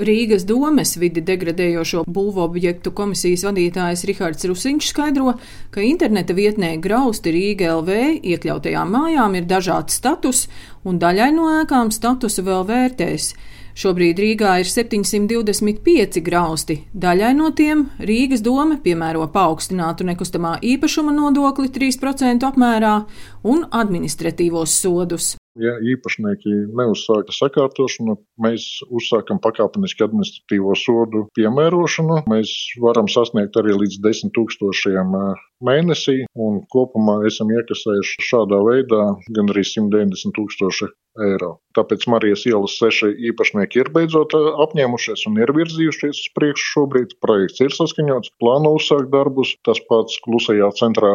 Rīgas domes vidi degradējošo būvobjektu komisijas vadītājs Rihards Rusiņš skaidro, ka interneta vietnē Grausti Rīga LV iekļautajām mājām ir dažāds status, un daļai no ēkām statusu vēl vērtēs. Šobrīd Rīgā ir 725 grausti. Daļai no tiem Rīgas doma piemēro paaugstinātu nekustamā īpašuma nodokli 3% apmērā un administratīvos sodus. Ja īpašnieki neuzsāka sakārtošanu, mēs uzsākam pakāpeniski administratīvo sodu piemērošanu. Mēs varam sasniegt arī līdz 10 tūkstošiem mēnesī, un kopumā esam iekasējuši šādā veidā gan arī 190 tūkstoši eiro. Tāpēc Marijas ielas seši īpašnieki ir beidzot apņēmušies un ir virzījušies uz priekšu šobrīd. Projekts ir saskaņots, plāno uzsākt darbus. Tas pats klusajā centrā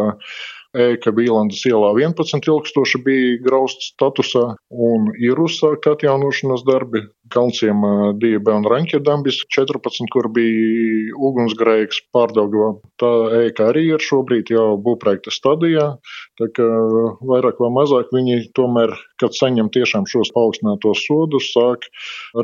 ēka Vīlandes ielā 11 ilgstoši bija grausts statusā un ir uzsākta atjaunošanas darbi. Kalnciem Diebe un Raņķedambis 14, kur bija ugunsgrēks pārdaugavā. Tā ēka arī ir šobrīd jau būvprojekta stadijā, tā kā vairāk vai mazāk viņi tomēr, kad saņem tiešām šos paaugstinātos sodus, sāk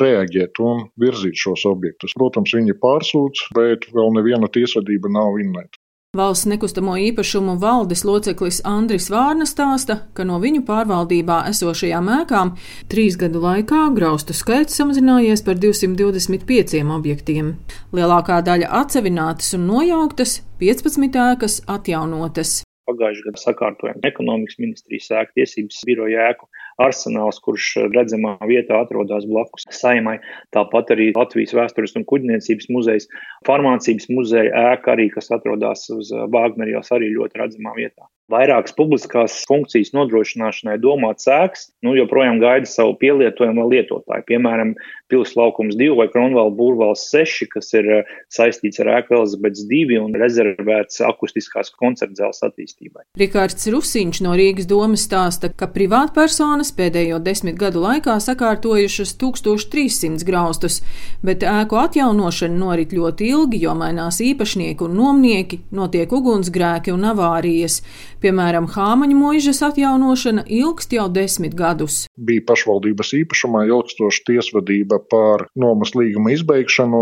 reaģēt un virzīt šos objektus. Protams, viņi pārsūdz, bet vēl neviena tiesvedība nav vinnēta. Valsts nekustamo īpašumu valdes loceklis Andris Vārna stāsta, ka no viņu pārvaldībā esošajām ēkām trīs gadu laikā graustu skaits samazinājies par 225 objektiem. Lielākā daļa atsevinātas un nojauktas, 15 ēkas atjaunotas. Pagājušajā gadā sakārtojam ekonomikas ministrijas ēku, tiesības biroja ēku, arsenāls, kurš redzamā vietā atrodas blakus saimai. Tāpat arī Latvijas vēstures un kuģniecības muzejs, farmācības muzeja ēka arī, kas atrodas uz Vāgnerijas, arī ļoti redzamā vietā vairākas publiskās funkcijas nodrošināšanai domāts ēkas, nu, joprojām gaida savu pielietojumu lietotāju. Piemēram, Pils laukums 2 vai Kronvalda būrvals 6, kas ir eh, saistīts ar ēku Elizabetes 2 un rezervēts akustiskās koncertzēles attīstībai. Rikārds Rusiņš no Rīgas domas stāsta, ka privātpersonas pēdējo desmit gadu laikā sakārtojušas 1300 graustus, bet ēku atjaunošana norit ļoti ilgi, jo mainās īpašnieki un nomnieki, notiek ugunsgrēki un avārijas. Piemēram, Hāmaņa mūžas atjaunošana ilgst jau desmit gadus. Bija pašvaldības īpašumā ilgstoša tiesvedība par nomas līguma izbeigšanu,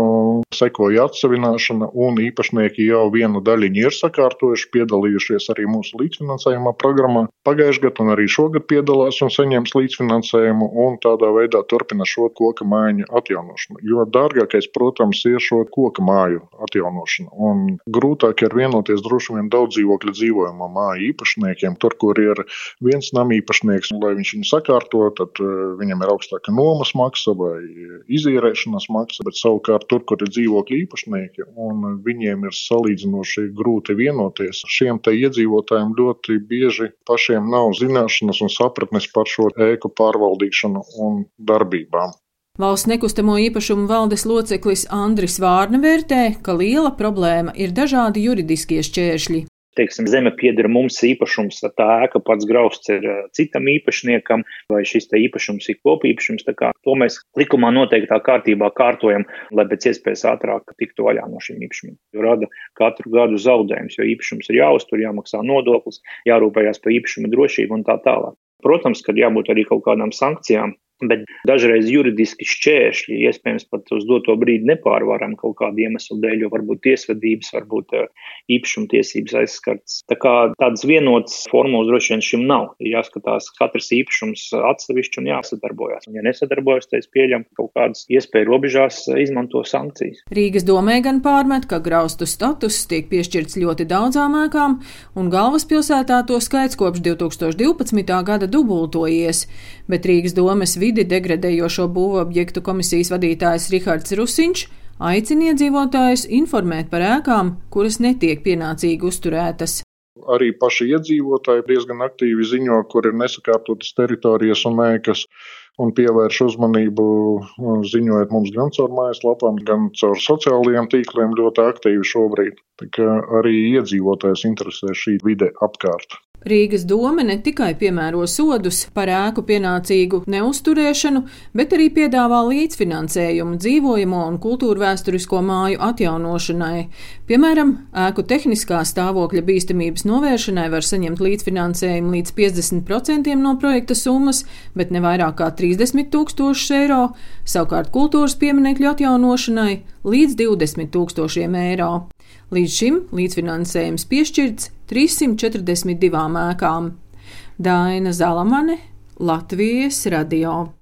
sekoja atsevināšana, un īpašnieki jau vienu daļiņu ir sakārtojuši, piedalījušies arī mūsu līdzfinansējuma programmā. Pagājušajā gadā un arī šogad piedalās un saņems līdzfinansējumu, un tādā veidā turpina šo koka māju atjaunošanu. Jo dārgākais, protams, ir šo koka māju atjaunošana, un grūtāk ir vienoties droši vien daudz dzīvokļu dzīvojamā māju īpašniekiem. Tur, kur ir viens nama īpašnieks, lai viņš viņu sakārto, tad eh, viņam ir augstāka nomas maksa vai izīrēšanas maksa, bet savukārt tur, kur ir dzīvokļu īpašnieki un viņiem ir salīdzinoši grūti vienoties, šiem te iedzīvotājiem ļoti bieži pašiem nav zināšanas un sapratnes par šo ēku pārvaldīšanu un darbībām. Valsts nekustamo īpašumu valdes loceklis Andris Vārna vērtē, ka liela problēma ir dažādi juridiskie šķēršļi teiksim, zeme pieder mums īpašums, tā ēka pats grausts ir eh, citam īpašniekam, vai šis te īpašums ir kopīpašums. To mēs likumā noteiktā kārtībā kārtojam, lai pēc iespējas ātrāk tiktu vaļā no šīm īpašumiem. Jo rada katru gadu zaudējums, jo īpašums ir jāuztur, jāmaksā nodoklis, jārūpējās par īpašuma drošību un tā tālāk. Protams, ka jābūt arī kaut kādām sankcijām, Bet dažreiz juridiski šķēršļi, iespējams, pat uz doto brīdi nepārvarami kaut kādu iemeslu dēļ, jo varbūt tiesvedības, varbūt eh, īpašuma tiesības aizskarts. Tā kā tādas vienotas formulas droši vien šim nav. Jāskatās katrs īpašums atsevišķi un jāsadarbojas. Un, ja nesadarbojas, tad es pieļemu, ka kaut kādas iespēju robežās izmanto sankcijas. Rīgas domē gan pārmet, ka graustu status tiek piešķirts ļoti daudzām ēkām, un galvaspilsētā to skaits kopš 2012. gada dubultojies, bet Rīgas domes vidū vidi degradējošo būvobjektu komisijas vadītājs Rihards Rusiņš aicina iedzīvotājus informēt par ēkām, kuras netiek pienācīgi uzturētas. Arī paši iedzīvotāji diezgan aktīvi ziņo, kur ir nesakārtotas teritorijas un ēkas, un pievērš uzmanību, ziņojot mums gan caur mājaslapām, gan caur sociālajiem tīkliem ļoti aktīvi šobrīd. Tā kā arī iedzīvotājs interesē šī vide apkārt. Rīgas doma ne tikai piemēro sodus par ēku pienācīgu neusturēšanu, bet arī piedāvā līdzfinansējumu dzīvojamo un kultūra vēsturisko māju atjaunošanai. Piemēram, ēku tehniskā stāvokļa bīstamības novēršanai var saņemt līdzfinansējumu līdz 50% no projekta summas, bet ne vairāk kā 30 tūkstošus eiro, savukārt kultūras pieminekļu atjaunošanai līdz 20 tūkstošiem eiro. Līdz šim līdzfinansējums piešķirts 342 ēkām. Daina Zalamane, Latvijas radio.